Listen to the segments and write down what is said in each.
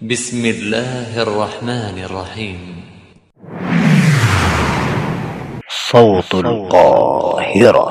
بسم الله الرحمن الرحيم صوت القاهرة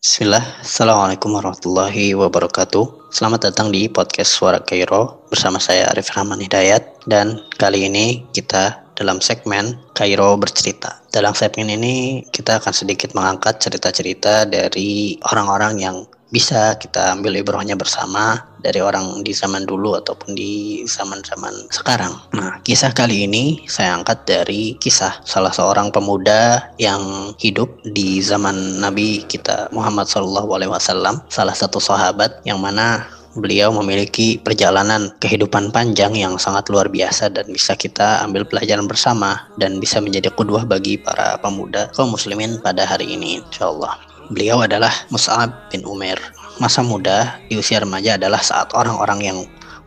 Bismillah, Assalamualaikum warahmatullahi wabarakatuh Selamat datang di podcast Suara Kairo Bersama saya Arif Rahman Hidayat Dan kali ini kita dalam segmen Kairo Bercerita Dalam segmen ini kita akan sedikit mengangkat cerita-cerita dari orang-orang yang bisa kita ambil ibrohnya bersama dari orang di zaman dulu ataupun di zaman-zaman sekarang. Nah, kisah kali ini saya angkat dari kisah salah seorang pemuda yang hidup di zaman Nabi kita Muhammad SAW, salah satu sahabat yang mana beliau memiliki perjalanan kehidupan panjang yang sangat luar biasa dan bisa kita ambil pelajaran bersama dan bisa menjadi kedua bagi para pemuda kaum muslimin pada hari ini insyaallah. Beliau adalah Mus'ab bin Umair. Masa muda di usia remaja adalah saat orang-orang yang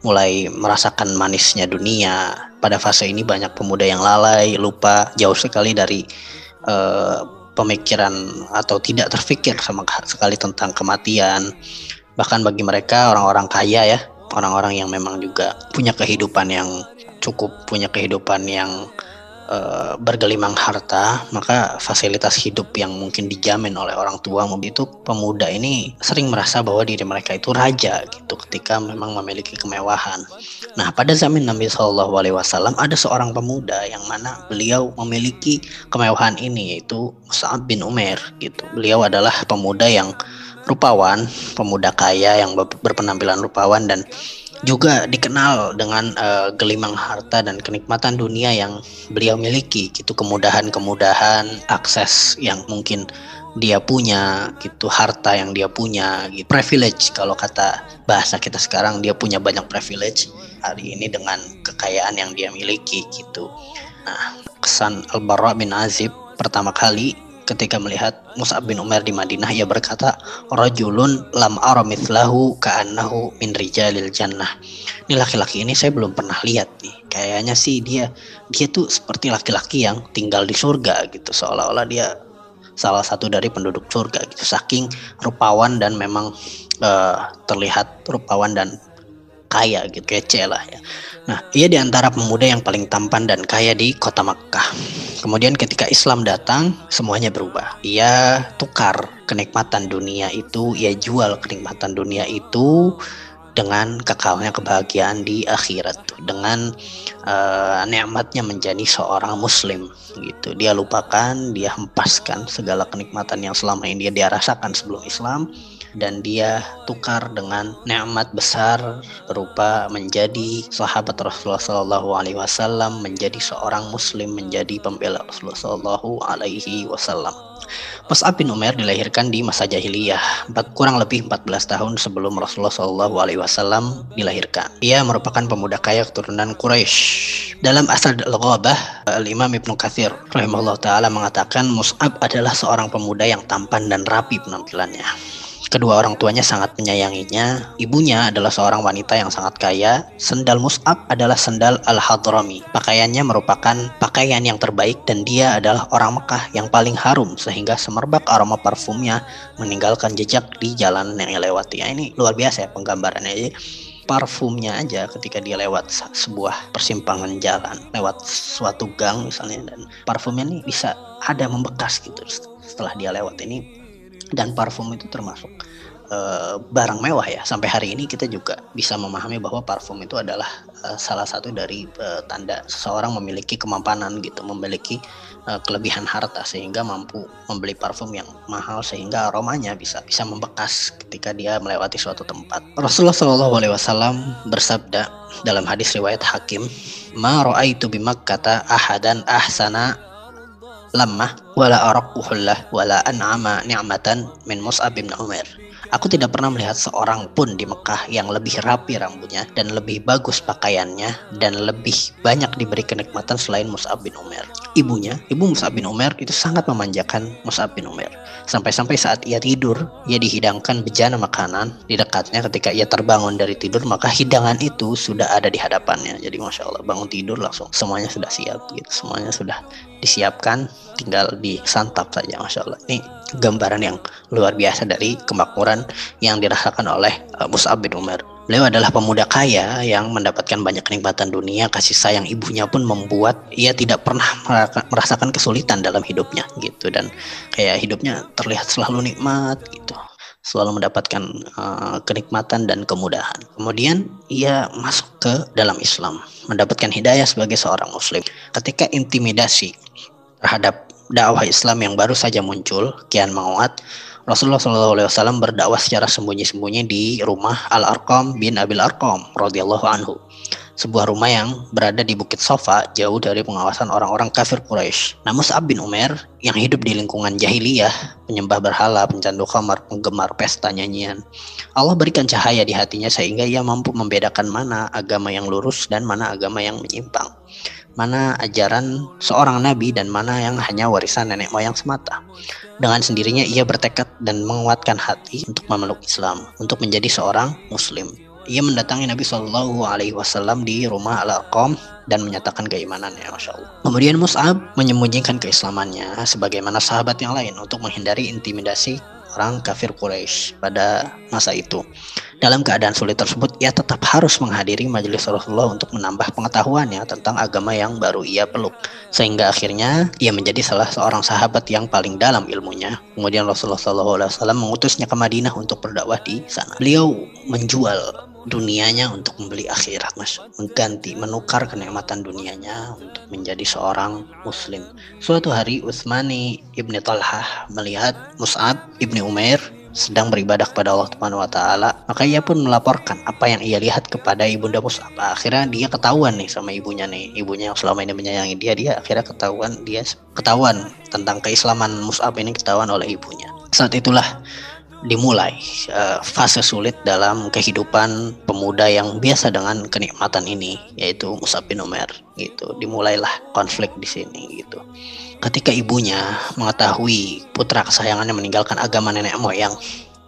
mulai merasakan manisnya dunia. Pada fase ini banyak pemuda yang lalai, lupa, jauh sekali dari uh, pemikiran atau tidak terfikir sama sekali tentang kematian. Bahkan bagi mereka orang-orang kaya ya, orang-orang yang memang juga punya kehidupan yang cukup, punya kehidupan yang uh, bergelimang harta, maka fasilitas hidup yang mungkin dijamin oleh orang tua itu pemuda ini sering merasa bahwa diri mereka itu raja gitu ketika memang memiliki kemewahan. Nah, pada zaman Nabi Shallallahu Alaihi Wasallam ada seorang pemuda yang mana beliau memiliki kemewahan ini yaitu Mus'ab bin Umair gitu. Beliau adalah pemuda yang rupawan, pemuda kaya yang berpenampilan rupawan dan juga dikenal dengan uh, gelimang harta dan kenikmatan dunia yang beliau miliki gitu. Kemudahan-kemudahan akses yang mungkin dia punya gitu. Harta yang dia punya gitu. Privilege kalau kata bahasa kita sekarang dia punya banyak privilege hari ini dengan kekayaan yang dia miliki gitu. Nah kesan Al-Bara bin Azib pertama kali ketika melihat Mus'ab bin Umar di Madinah ia berkata rajulun lam ara mithlahu ka'annahu min rijalil jannah. Ini laki-laki ini saya belum pernah lihat nih. Kayaknya sih dia dia tuh seperti laki-laki yang tinggal di surga gitu. Seolah-olah dia salah satu dari penduduk surga gitu. Saking rupawan dan memang uh, terlihat rupawan dan kaya gitu kece lah ya Nah, ia di antara pemuda yang paling tampan dan kaya di kota Makkah. Kemudian ketika Islam datang, semuanya berubah. Ia tukar kenikmatan dunia itu, ia jual kenikmatan dunia itu dengan kekalnya kebahagiaan di akhirat dengan uh, nikmatnya menjadi seorang muslim gitu dia lupakan dia hempaskan segala kenikmatan yang selama ini dia rasakan sebelum Islam dan dia tukar dengan nikmat besar berupa menjadi sahabat Rasulullah Shallallahu Alaihi Wasallam, menjadi seorang Muslim, menjadi pembela Rasulullah Shallallahu Alaihi Wasallam. Mus'ab bin Umar dilahirkan di masa jahiliyah, kurang lebih 14 tahun sebelum Rasulullah Wasallam dilahirkan. Ia merupakan pemuda kaya keturunan Quraisy. Dalam Asad al-Ghabah, Al-Imam Ibnu Katsir rahimahullah taala mengatakan Mus'ab adalah seorang pemuda yang tampan dan rapi penampilannya. Kedua orang tuanya sangat menyayanginya. Ibunya adalah seorang wanita yang sangat kaya. Sendal Mus'ab adalah sendal Al-Hadrami. Pakaiannya merupakan pakaian yang terbaik dan dia adalah orang Mekah yang paling harum sehingga semerbak aroma parfumnya meninggalkan jejak di jalan yang lewati. Ya, ini luar biasa ya penggambarannya. Jadi, parfumnya aja ketika dia lewat sebuah persimpangan jalan, lewat suatu gang misalnya dan parfumnya nih bisa ada membekas gitu setelah dia lewat ini dan parfum itu termasuk uh, barang mewah ya. Sampai hari ini kita juga bisa memahami bahwa parfum itu adalah uh, salah satu dari uh, tanda seseorang memiliki kemampanan gitu memiliki uh, kelebihan harta sehingga mampu membeli parfum yang mahal sehingga aromanya bisa bisa membekas ketika dia melewati suatu tempat. Rasulullah Shallallahu Alaihi Wasallam bersabda dalam hadis riwayat Hakim ma ra'aitu bimakkata ahadan ahsana lemah wala araquhullah wala an'ama ni'matan min Mus'ab bin Umar. Aku tidak pernah melihat seorang pun di Mekah yang lebih rapi rambutnya dan lebih bagus pakaiannya dan lebih banyak diberi kenikmatan selain Mus'ab bin Umar. Ibunya, ibu Mus'ab bin Umar itu sangat memanjakan Mus'ab bin Umar. Sampai-sampai saat ia tidur, ia dihidangkan bejana makanan di dekatnya ketika ia terbangun dari tidur, maka hidangan itu sudah ada di hadapannya. Jadi Masya Allah, bangun tidur langsung semuanya sudah siap gitu. Semuanya sudah disiapkan tinggal disantap saja Masya Allah ini gambaran yang luar biasa dari kemakmuran yang dirasakan oleh uh, Mus'ab bin Umar Beliau adalah pemuda kaya yang mendapatkan banyak kenikmatan dunia, kasih sayang ibunya pun membuat ia tidak pernah merasakan kesulitan dalam hidupnya gitu dan kayak hidupnya terlihat selalu nikmat gitu selalu mendapatkan uh, kenikmatan dan kemudahan. Kemudian ia masuk ke dalam Islam, mendapatkan hidayah sebagai seorang muslim. Ketika intimidasi terhadap dakwah Islam yang baru saja muncul kian menguat, Rasulullah SAW berdakwah secara sembunyi-sembunyi di rumah Al Arqam bin Abil Arqam radhiyallahu anhu sebuah rumah yang berada di Bukit Sofa jauh dari pengawasan orang-orang kafir Quraisy. Namun Sa'ab bin Umar yang hidup di lingkungan jahiliyah, penyembah berhala, pencandu khamar, penggemar pesta nyanyian, Allah berikan cahaya di hatinya sehingga ia mampu membedakan mana agama yang lurus dan mana agama yang menyimpang. Mana ajaran seorang nabi dan mana yang hanya warisan nenek moyang semata. Dengan sendirinya ia bertekad dan menguatkan hati untuk memeluk Islam, untuk menjadi seorang muslim ia mendatangi Nabi Shallallahu Alaihi Wasallam di rumah Al Arqam dan menyatakan keimanannya, masya Allah. Kemudian Mus'ab menyembunyikan keislamannya sebagaimana sahabat yang lain untuk menghindari intimidasi orang kafir Quraisy pada masa itu. Dalam keadaan sulit tersebut, ia tetap harus menghadiri majelis Rasulullah untuk menambah pengetahuannya tentang agama yang baru ia peluk. Sehingga akhirnya ia menjadi salah seorang sahabat yang paling dalam ilmunya. Kemudian Rasulullah SAW mengutusnya ke Madinah untuk berdakwah di sana. Beliau menjual dunianya untuk membeli akhirat mas mengganti menukar kenikmatan dunianya untuk menjadi seorang muslim suatu hari Utsmani ibni Talhah melihat Mus'ab ibni Umair sedang beribadah kepada Allah Subhanahu wa taala, maka ia pun melaporkan apa yang ia lihat kepada ibunda Mus'ab. Akhirnya dia ketahuan nih sama ibunya nih, ibunya yang selama ini menyayangi dia, dia akhirnya ketahuan dia ketahuan tentang keislaman Mus'ab ini ketahuan oleh ibunya. Saat itulah dimulai uh, fase sulit dalam kehidupan pemuda yang biasa dengan kenikmatan ini yaitu Musa bin Umar gitu. Dimulailah konflik di sini gitu. Ketika ibunya mengetahui putra kesayangannya meninggalkan agama nenek moyang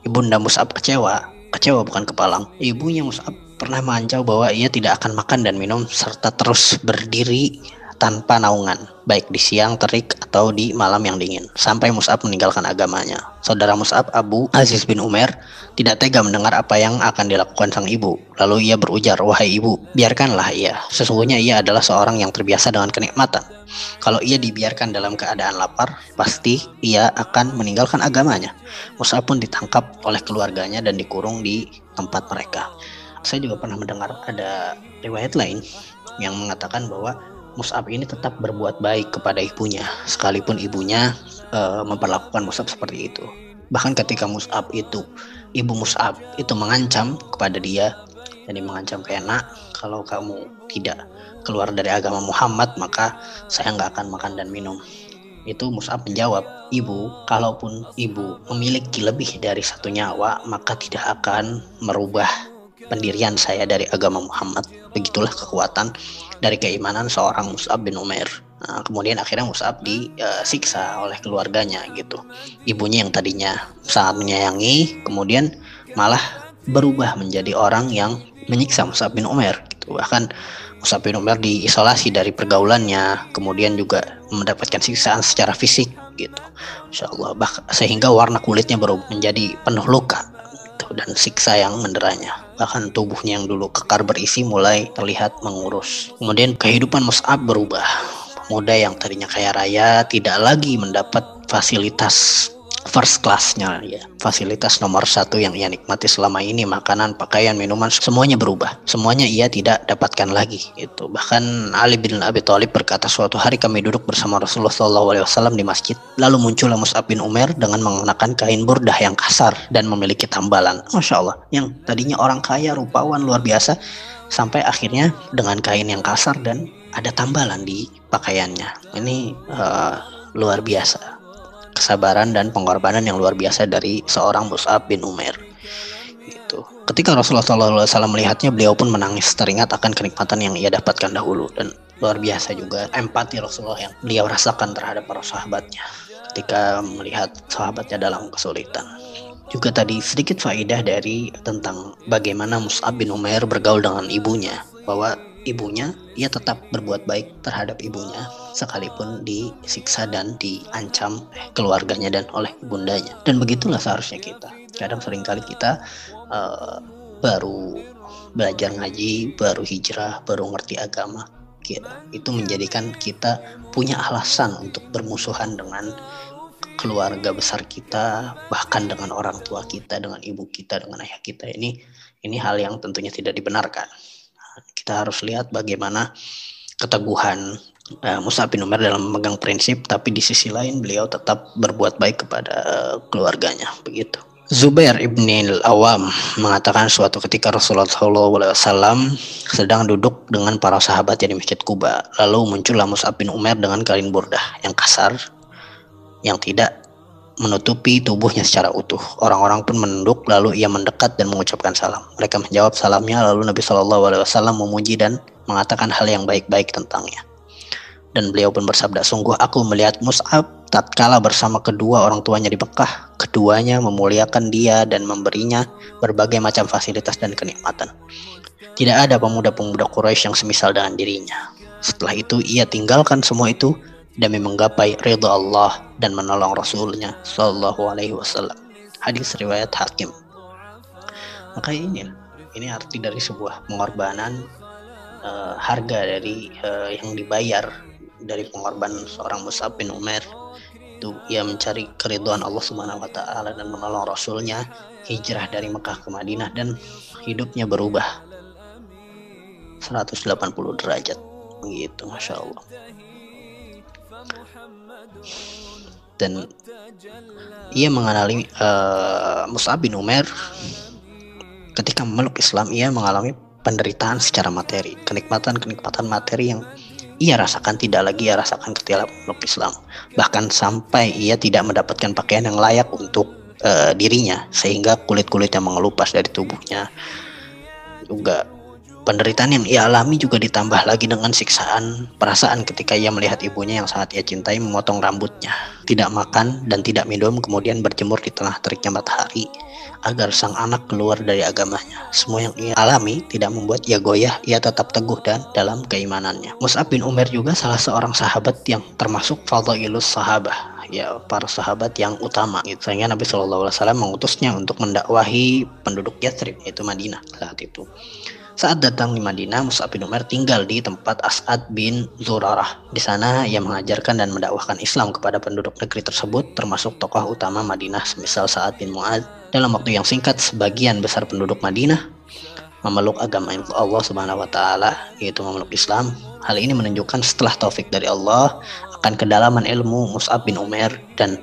ibunda Musab kecewa. Kecewa bukan kepalang. Ibunya Musab pernah mengancam bahwa ia tidak akan makan dan minum serta terus berdiri tanpa naungan, baik di siang terik atau di malam yang dingin, sampai Mus'ab meninggalkan agamanya. Saudara Mus'ab, Abu Aziz bin Umar, tidak tega mendengar apa yang akan dilakukan sang ibu. Lalu ia berujar, wahai ibu, biarkanlah ia. Sesungguhnya ia adalah seorang yang terbiasa dengan kenikmatan. Kalau ia dibiarkan dalam keadaan lapar, pasti ia akan meninggalkan agamanya. Mus'ab pun ditangkap oleh keluarganya dan dikurung di tempat mereka. Saya juga pernah mendengar ada riwayat lain yang mengatakan bahwa Mus'ab ini tetap berbuat baik kepada ibunya, sekalipun ibunya uh, memperlakukan Mus'ab seperti itu. Bahkan ketika Mus'ab itu, ibu Mus'ab itu mengancam kepada dia, jadi mengancam kayak nak, kalau kamu tidak keluar dari agama Muhammad, maka saya nggak akan makan dan minum. Itu Mus'ab menjawab, ibu, kalaupun ibu memiliki lebih dari satu nyawa, maka tidak akan merubah pendirian saya dari agama Muhammad. Begitulah kekuatan dari keimanan seorang Mus'ab bin Umair. Nah, kemudian akhirnya Mus'ab disiksa oleh keluarganya gitu. Ibunya yang tadinya sangat menyayangi, kemudian malah berubah menjadi orang yang menyiksa Mus'ab bin Umair gitu. Bahkan Mus'ab bin Umair diisolasi dari pergaulannya, kemudian juga mendapatkan siksaan secara fisik gitu. Insya Allah, bah, sehingga warna kulitnya berubah menjadi penuh luka gitu, dan siksa yang menderanya bahkan tubuhnya yang dulu kekar berisi mulai terlihat mengurus. Kemudian kehidupan Mus'ab berubah. Pemuda yang tadinya kaya raya tidak lagi mendapat fasilitas first classnya. Ya fasilitas nomor satu yang ia nikmati selama ini makanan pakaian minuman semuanya berubah. Semuanya ia tidak dapatkan lagi itu bahkan Ali bin Abi Thalib berkata suatu hari kami duduk bersama Rasulullah SAW di masjid. Lalu muncullah Mus'ab bin Umar dengan mengenakan kain burdah yang kasar dan memiliki tambalan. Masya Allah yang tadinya orang kaya rupawan luar biasa sampai akhirnya dengan kain yang kasar dan ada tambalan di pakaiannya. Ini uh, luar biasa kesabaran dan pengorbanan yang luar biasa dari seorang Mus'ab bin Umair. Gitu. Ketika Rasulullah SAW melihatnya, beliau pun menangis teringat akan kenikmatan yang ia dapatkan dahulu dan luar biasa juga empati Rasulullah yang beliau rasakan terhadap para sahabatnya ketika melihat sahabatnya dalam kesulitan. Juga tadi sedikit faidah dari tentang bagaimana Mus'ab bin Umair bergaul dengan ibunya bahwa ibunya, ia tetap berbuat baik terhadap ibunya sekalipun disiksa dan diancam keluarganya dan oleh bundanya. Dan begitulah seharusnya kita. Kadang sering kali kita uh, baru belajar ngaji, baru hijrah, baru ngerti agama. Itu menjadikan kita punya alasan untuk bermusuhan dengan keluarga besar kita, bahkan dengan orang tua kita, dengan ibu kita, dengan ayah kita. Ini ini hal yang tentunya tidak dibenarkan. Kita harus lihat bagaimana keteguhan uh, Musa bin Umar dalam memegang prinsip, tapi di sisi lain beliau tetap berbuat baik kepada keluarganya, begitu. Zubair ibn al-Awam mengatakan suatu ketika Rasulullah SAW sedang duduk dengan para sahabat di Masjid Kuba. Lalu muncullah Mus'ab bin Umar dengan kain burdah yang kasar, yang tidak menutupi tubuhnya secara utuh. Orang-orang pun menunduk, lalu ia mendekat dan mengucapkan salam. Mereka menjawab salamnya, lalu Nabi SAW memuji dan mengatakan hal yang baik-baik tentangnya. Dan beliau pun bersabda, sungguh aku melihat Mus'ab tatkala bersama kedua orang tuanya di Mekah. Keduanya memuliakan dia dan memberinya berbagai macam fasilitas dan kenikmatan. Tidak ada pemuda-pemuda Quraisy yang semisal dengan dirinya. Setelah itu ia tinggalkan semua itu demi menggapai ridha Allah dan menolong Rasulnya Shallallahu Alaihi Wasallam. Hadis riwayat Hakim. Maka ini, ini arti dari sebuah pengorbanan uh, harga dari uh, yang dibayar dari pengorbanan seorang Mus'ab bin Umar itu ia mencari keriduan Allah Subhanahu wa taala dan menolong rasulnya hijrah dari Mekah ke Madinah dan hidupnya berubah 180 derajat begitu Masya Allah dan ia mengenali uh, Mus'ab bin Umar ketika memeluk Islam ia mengalami penderitaan secara materi kenikmatan-kenikmatan materi yang ia rasakan tidak lagi ia rasakan ketika memeluk Islam. Bahkan sampai ia tidak mendapatkan pakaian yang layak untuk uh, dirinya sehingga kulit-kulit yang mengelupas dari tubuhnya juga penderitaan yang ia alami juga ditambah lagi dengan siksaan perasaan ketika ia melihat ibunya yang sangat ia cintai memotong rambutnya, tidak makan dan tidak minum kemudian berjemur di tengah teriknya matahari agar sang anak keluar dari agamanya. Semua yang ia alami tidak membuat ia goyah, ia tetap teguh dan dalam keimanannya. Mus'ab bin Umar juga salah seorang sahabat yang termasuk fadailus sahabah ya para sahabat yang utama gitu. Sehingga Nabi Shallallahu Alaihi Wasallam mengutusnya untuk mendakwahi penduduk Yathrib yaitu Madinah saat itu. Saat datang di Madinah, Mus'ab bin Umar tinggal di tempat As'ad bin Zurarah. Di sana ia mengajarkan dan mendakwahkan Islam kepada penduduk negeri tersebut, termasuk tokoh utama Madinah semisal Sa'ad bin Mu'ad. Dalam waktu yang singkat, sebagian besar penduduk Madinah memeluk agama Allah Subhanahu wa taala, yaitu memeluk Islam. Hal ini menunjukkan setelah taufik dari Allah akan kedalaman ilmu Mus'ab bin Umar dan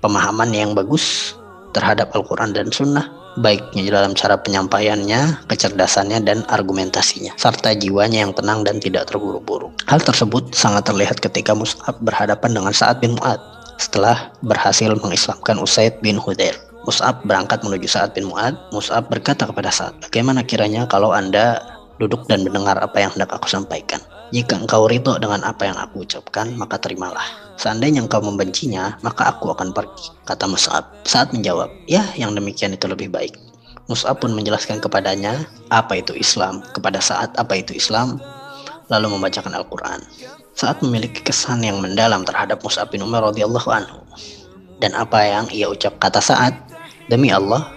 pemahaman yang bagus terhadap Al-Quran dan Sunnah baiknya dalam cara penyampaiannya, kecerdasannya, dan argumentasinya, serta jiwanya yang tenang dan tidak terburu-buru. Hal tersebut sangat terlihat ketika Mus'ab berhadapan dengan Sa'ad bin Mu'ad setelah berhasil mengislamkan Usaid bin Hudair. Mus'ab berangkat menuju Sa'ad bin Mu'ad. Mus'ab berkata kepada Sa'ad, bagaimana kiranya kalau Anda duduk dan mendengar apa yang hendak aku sampaikan? Jika engkau ridho dengan apa yang aku ucapkan, maka terimalah. Seandainya engkau membencinya, maka aku akan pergi, kata Mus'ab. Saat menjawab, ya yang demikian itu lebih baik. Mus'ab pun menjelaskan kepadanya apa itu Islam, kepada saat apa itu Islam, lalu membacakan Al-Quran. Saat memiliki kesan yang mendalam terhadap Mus'ab bin Umar radhiyallahu anhu. Dan apa yang ia ucap kata saat, demi Allah,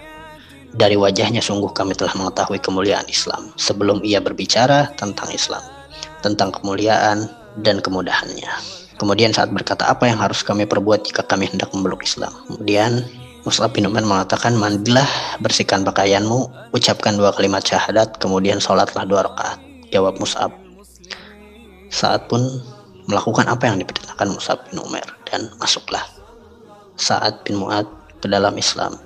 dari wajahnya sungguh kami telah mengetahui kemuliaan Islam sebelum ia berbicara tentang Islam tentang kemuliaan dan kemudahannya. Kemudian saat berkata apa yang harus kami perbuat jika kami hendak memeluk Islam. Kemudian Mus'ab bin Umar mengatakan mandilah bersihkan pakaianmu ucapkan dua kalimat syahadat kemudian sholatlah dua rakaat jawab Mus'ab saat pun melakukan apa yang diperintahkan Mus'ab bin Umar dan masuklah saat bin Mu'ad ke dalam Islam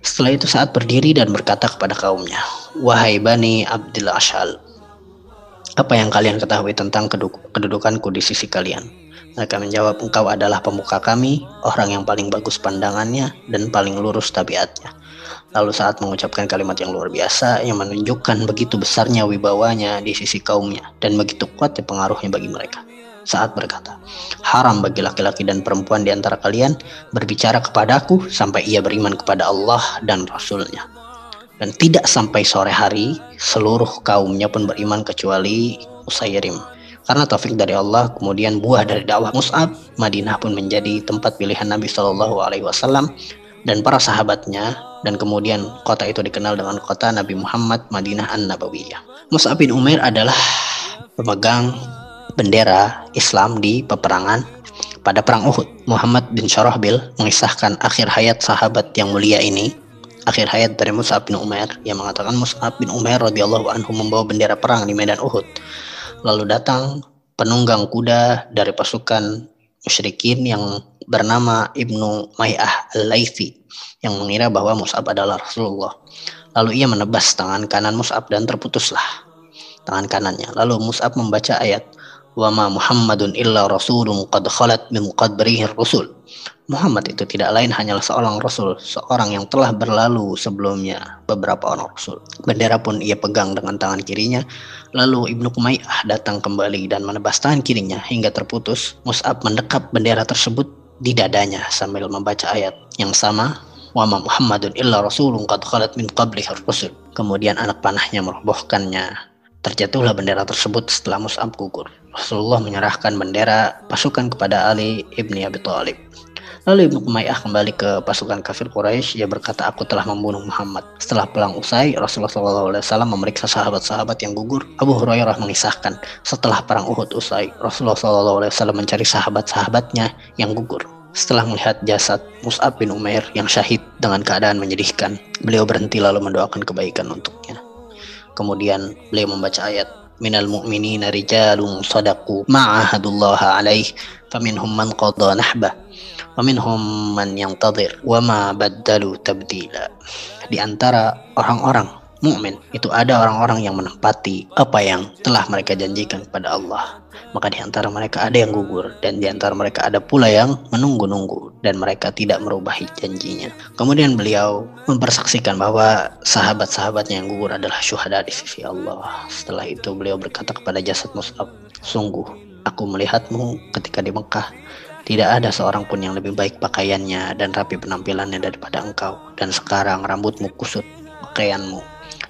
setelah itu saat berdiri dan berkata kepada kaumnya wahai bani Abdul Ashal apa yang kalian ketahui tentang kedudukanku di sisi kalian? Mereka menjawab, engkau adalah pemuka kami, orang yang paling bagus pandangannya dan paling lurus tabiatnya. Lalu saat mengucapkan kalimat yang luar biasa yang menunjukkan begitu besarnya wibawanya di sisi kaumnya dan begitu kuatnya pengaruhnya bagi mereka. Saat berkata, haram bagi laki-laki dan perempuan di antara kalian berbicara kepadaku sampai ia beriman kepada Allah dan Rasulnya. Dan tidak sampai sore hari seluruh kaumnya pun beriman kecuali Usairim. Karena taufik dari Allah, kemudian buah dari dakwah Mus'ab, Madinah pun menjadi tempat pilihan Nabi Shallallahu Alaihi Wasallam dan para sahabatnya dan kemudian kota itu dikenal dengan kota Nabi Muhammad Madinah An-Nabawiyah. Mus'ab bin Umair adalah pemegang bendera Islam di peperangan pada perang Uhud. Muhammad bin Syarahbil mengisahkan akhir hayat sahabat yang mulia ini akhir hayat dari Mus'ab bin Umair yang mengatakan Mus'ab bin Umair radhiyallahu anhu membawa bendera perang di medan Uhud Lalu datang penunggang kuda dari pasukan musyrikin yang bernama Ibnu May'ah Al-Laythi yang mengira bahwa Mus'ab adalah Rasulullah. Lalu ia menebas tangan kanan Mus'ab dan terputuslah tangan kanannya. Lalu Mus'ab membaca ayat Wa ma Muhammadun illa rasulun qad khalat min qabrihi rusul. Muhammad itu tidak lain hanyalah seorang rasul, seorang yang telah berlalu sebelumnya beberapa orang rasul. Bendera pun ia pegang dengan tangan kirinya. Lalu Ibnu Kumayyah datang kembali dan menebas tangan kirinya hingga terputus. Mus'ab mendekap bendera tersebut di dadanya sambil membaca ayat yang sama wa ma Muhammadun illa rasulun qad khalat min qablihi rusul. Kemudian anak panahnya merobohkannya. Terjatuhlah bendera tersebut setelah Mus'ab gugur. Rasulullah menyerahkan bendera pasukan kepada Ali ibni Abi Thalib. Lalu Ibnu Umayyah kembali ke pasukan kafir Quraisy. Ia berkata, aku telah membunuh Muhammad. Setelah perang usai, Rasulullah SAW memeriksa sahabat-sahabat yang gugur. Abu Hurairah mengisahkan, setelah perang Uhud usai, Rasulullah SAW mencari sahabat-sahabatnya yang gugur. Setelah melihat jasad Mus'ab bin Umair yang syahid dengan keadaan menyedihkan, beliau berhenti lalu mendoakan kebaikan untuknya. Kemudian beliau membaca ayat minal mu'minina rijalun sadaqu ma'ahadullah alaih faminhum man qadha nahbah Waminhum man yang tadir wama baddalu tabdila. Di antara orang-orang mukmin itu ada orang-orang yang menempati apa yang telah mereka janjikan kepada Allah. Maka di antara mereka ada yang gugur dan di antara mereka ada pula yang menunggu-nunggu dan mereka tidak merubah janjinya. Kemudian beliau mempersaksikan bahwa sahabat-sahabatnya yang gugur adalah syuhada di sisi Allah. Setelah itu beliau berkata kepada jasad Mus'ab, "Sungguh aku melihatmu ketika di Mekah tidak ada seorang pun yang lebih baik pakaiannya dan rapi penampilannya daripada engkau. Dan sekarang rambutmu kusut, pakaianmu,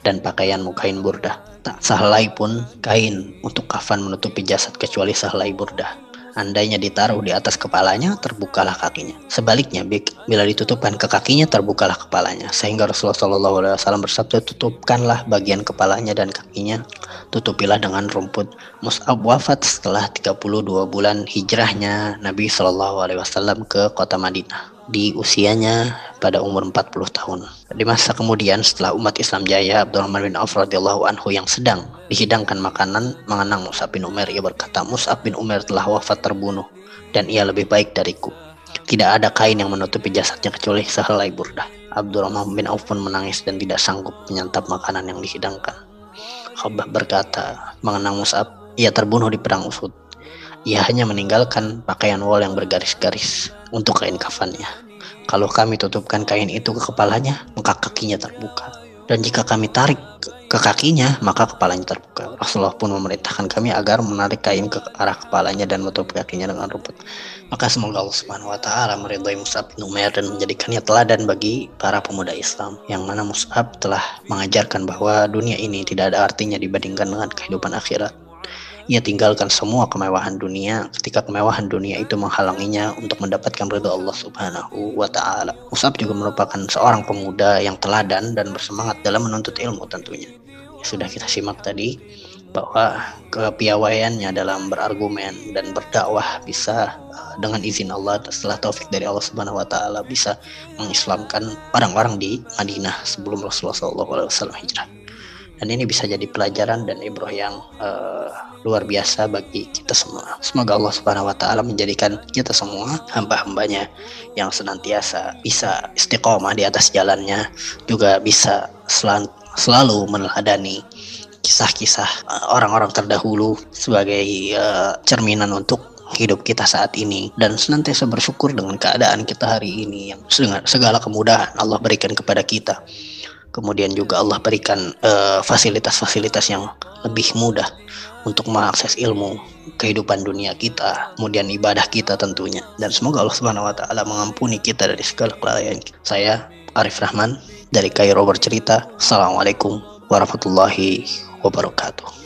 dan pakaianmu kain burdah. Tak sahlai pun kain untuk kafan menutupi jasad kecuali sahlai burdah. Andainya ditaruh di atas kepalanya, terbukalah kakinya. Sebaliknya, bila ditutupkan ke kakinya, terbukalah kepalanya. Sehingga Rasulullah SAW bersabda, tutupkanlah bagian kepalanya dan kakinya, tutupilah dengan rumput. Mus'ab wafat setelah 32 bulan hijrahnya Nabi SAW ke kota Madinah di usianya pada umur 40 tahun. Di masa kemudian setelah umat Islam jaya, Abdurrahman bin Auf radhiyallahu anhu yang sedang dihidangkan makanan mengenang Mus'ab bin Umar ia berkata, Mus'ab bin Umar telah wafat terbunuh dan ia lebih baik dariku. Tidak ada kain yang menutupi jasadnya kecuali sehelai burdah. Abdurrahman bin Auf pun menangis dan tidak sanggup menyantap makanan yang dihidangkan. Khabah berkata, mengenang Mus'ab, ia terbunuh di perang Uhud. Ia hanya meninggalkan pakaian wol yang bergaris-garis untuk kain kafannya. Kalau kami tutupkan kain itu ke kepalanya, maka kakinya terbuka. Dan jika kami tarik ke kakinya, maka kepalanya terbuka. Rasulullah pun memerintahkan kami agar menarik kain ke arah kepalanya dan menutup kakinya dengan rumput. Maka semoga Allah Subhanahu wa taala meridhai Mus'ab bin Umair dan menjadikannya teladan bagi para pemuda Islam yang mana Mus'ab telah mengajarkan bahwa dunia ini tidak ada artinya dibandingkan dengan kehidupan akhirat ia tinggalkan semua kemewahan dunia ketika kemewahan dunia itu menghalanginya untuk mendapatkan ridho Allah Subhanahu wa taala. Musab juga merupakan seorang pemuda yang teladan dan bersemangat dalam menuntut ilmu tentunya. Ya, sudah kita simak tadi bahwa kepiawaiannya dalam berargumen dan berdakwah bisa uh, dengan izin Allah setelah taufik dari Allah Subhanahu wa taala bisa mengislamkan orang-orang di Madinah sebelum Rasulullah SAW hijrah dan ini bisa jadi pelajaran dan ibrah yang uh, luar biasa bagi kita semua. Semoga Allah Subhanahu wa taala menjadikan kita semua hamba-hambanya yang senantiasa bisa istiqomah di atas jalannya, juga bisa sel selalu meneladani kisah-kisah uh, orang-orang terdahulu sebagai uh, cerminan untuk hidup kita saat ini dan senantiasa bersyukur dengan keadaan kita hari ini yang segala kemudahan Allah berikan kepada kita kemudian juga Allah berikan eh, fasilitas-fasilitas uh, yang lebih mudah untuk mengakses ilmu kehidupan dunia kita, kemudian ibadah kita tentunya. Dan semoga Allah Subhanahu wa taala mengampuni kita dari segala kelalaian. Saya Arif Rahman dari Kairo bercerita. Assalamualaikum warahmatullahi wabarakatuh.